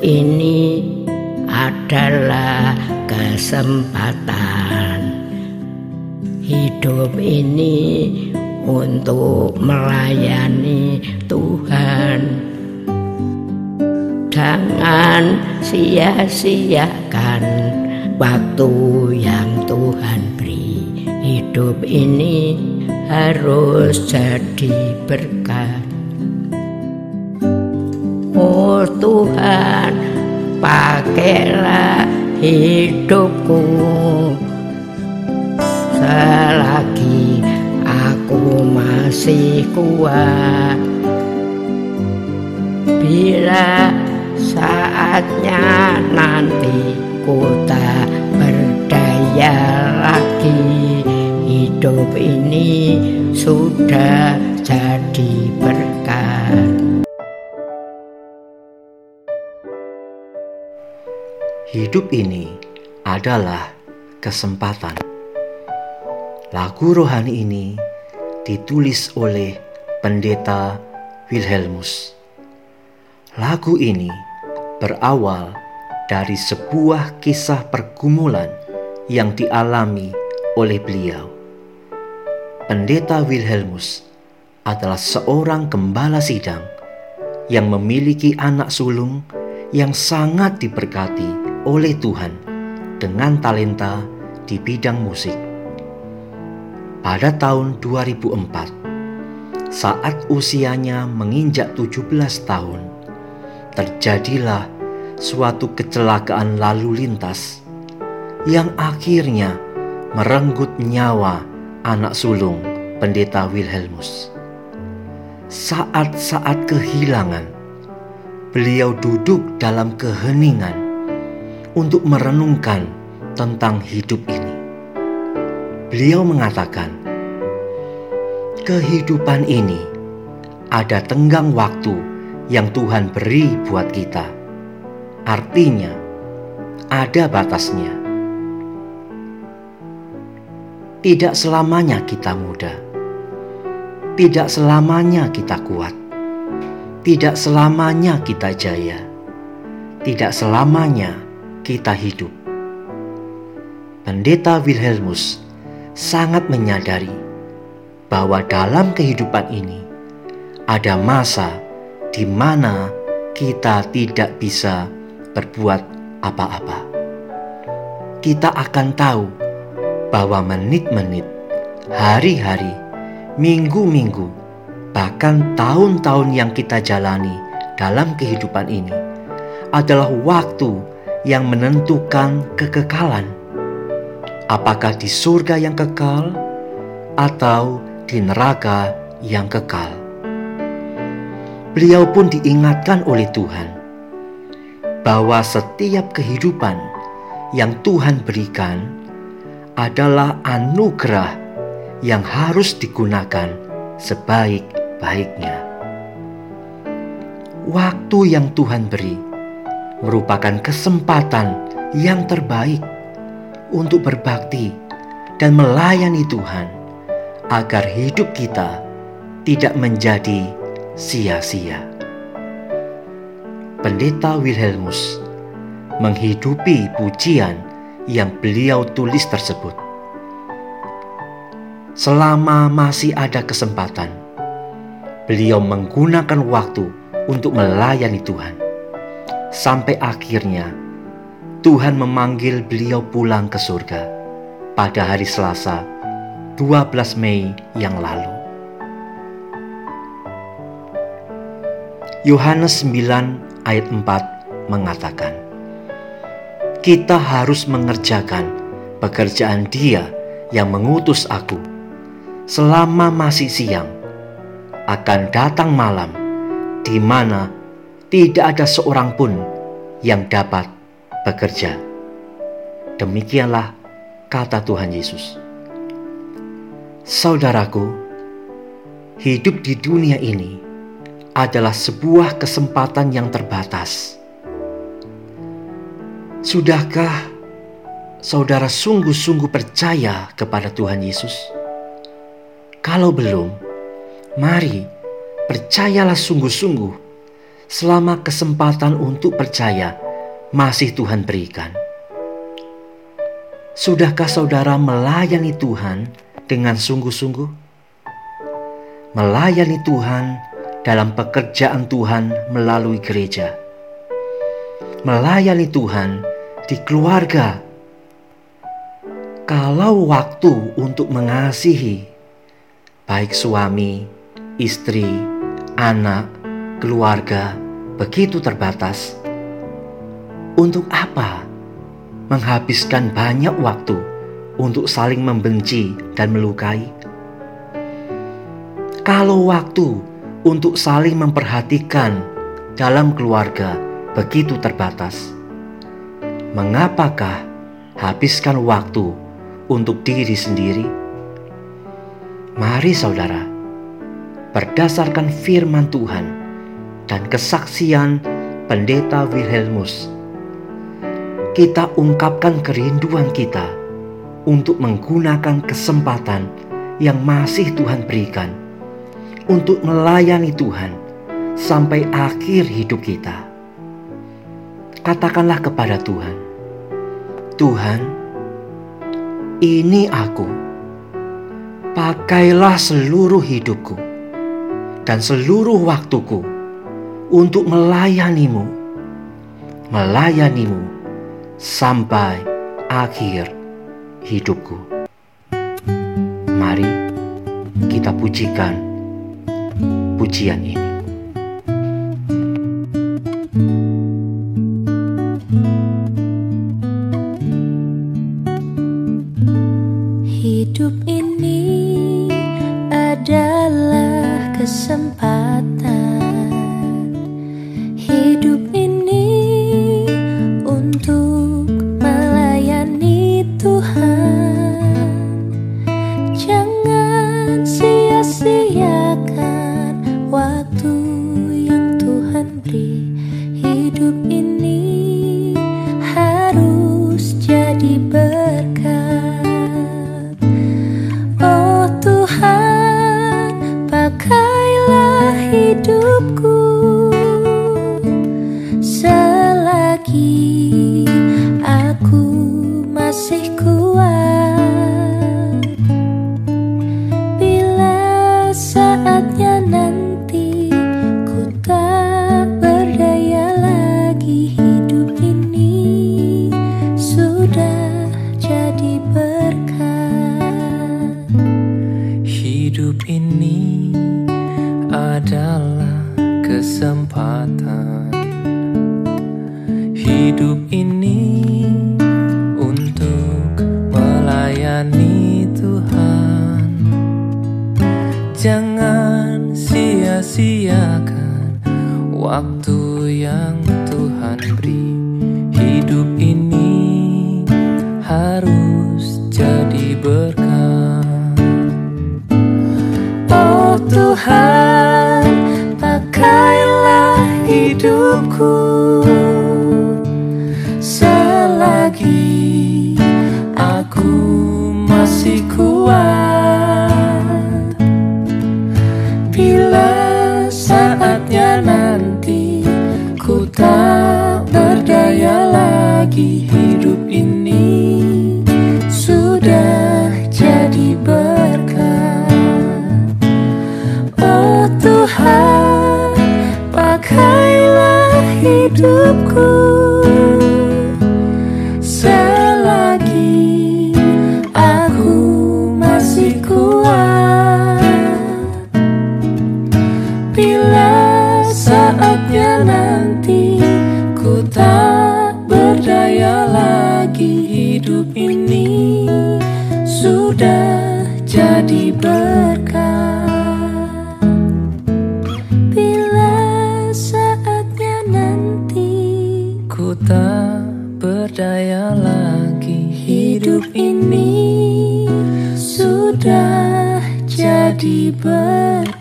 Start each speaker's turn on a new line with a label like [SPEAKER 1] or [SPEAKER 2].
[SPEAKER 1] ini adalah kesempatan. Hidup ini untuk melayani Tuhan. Jangan sia-siakan waktu yang Tuhan beri. Hidup ini harus jadi berkat. Tuhan, pakailah hidupku selagi aku masih kuat. Bila saatnya nanti ku tak berdaya lagi, hidup ini sudah jadi berkat.
[SPEAKER 2] Hidup ini adalah kesempatan. Lagu rohani ini ditulis oleh pendeta Wilhelmus. Lagu ini berawal dari sebuah kisah pergumulan yang dialami oleh beliau. Pendeta Wilhelmus adalah seorang gembala sidang yang memiliki anak sulung yang sangat diberkati oleh Tuhan dengan talenta di bidang musik. Pada tahun 2004, saat usianya menginjak 17 tahun, terjadilah suatu kecelakaan lalu lintas yang akhirnya merenggut nyawa anak sulung pendeta Wilhelmus. Saat-saat kehilangan, beliau duduk dalam keheningan untuk merenungkan tentang hidup ini. Beliau mengatakan, "Kehidupan ini ada tenggang waktu yang Tuhan beri buat kita. Artinya, ada batasnya. Tidak selamanya kita muda, tidak selamanya kita kuat, tidak selamanya kita jaya, tidak selamanya." Kita hidup. Pendeta Wilhelmus sangat menyadari bahwa dalam kehidupan ini ada masa di mana kita tidak bisa berbuat apa-apa. Kita akan tahu bahwa menit-menit, hari-hari, minggu-minggu, bahkan tahun-tahun yang kita jalani dalam kehidupan ini adalah waktu yang menentukan kekekalan. Apakah di surga yang kekal atau di neraka yang kekal? Beliau pun diingatkan oleh Tuhan bahwa setiap kehidupan yang Tuhan berikan adalah anugerah yang harus digunakan sebaik-baiknya. Waktu yang Tuhan beri merupakan kesempatan yang terbaik untuk berbakti dan melayani Tuhan, agar hidup kita tidak menjadi sia-sia. Pendeta Wilhelmus menghidupi pujian yang beliau tulis tersebut. Selama masih ada kesempatan, beliau menggunakan waktu untuk melayani Tuhan sampai akhirnya Tuhan memanggil beliau pulang ke surga pada hari Selasa 12 Mei yang lalu. Yohanes 9 ayat 4 mengatakan, Kita harus mengerjakan pekerjaan dia yang mengutus aku selama masih siang akan datang malam di mana tidak ada seorang pun yang dapat bekerja. Demikianlah kata Tuhan Yesus. Saudaraku, hidup di dunia ini adalah sebuah kesempatan yang terbatas. Sudahkah saudara sungguh-sungguh percaya kepada Tuhan Yesus? Kalau belum, mari percayalah sungguh-sungguh selama kesempatan untuk percaya masih Tuhan berikan. Sudahkah saudara melayani Tuhan dengan sungguh-sungguh? Melayani Tuhan dalam pekerjaan Tuhan melalui gereja. Melayani Tuhan di keluarga. Kalau waktu untuk mengasihi, baik suami, istri, anak, keluarga, begitu terbatas, untuk apa menghabiskan banyak waktu untuk saling membenci dan melukai? Kalau waktu untuk saling memperhatikan dalam keluarga begitu terbatas, mengapakah habiskan waktu untuk diri sendiri? Mari saudara, berdasarkan firman Tuhan dan kesaksian pendeta Wilhelmus, kita ungkapkan kerinduan kita untuk menggunakan kesempatan yang masih Tuhan berikan untuk melayani Tuhan sampai akhir hidup kita. Katakanlah kepada Tuhan, Tuhan, ini aku. Pakailah seluruh hidupku dan seluruh waktuku untuk melayanimu, melayanimu sampai akhir hidupku. Mari kita pujikan pujian ini.
[SPEAKER 3] Kesempatan hidup ini untuk melayani Tuhan. Jangan sia-siakan waktu yang Tuhan beri. Hidup ini harus
[SPEAKER 4] sudah jadi berkat. Bila saatnya nanti ku tak berdaya lagi hidup ini sudah jadi berkat.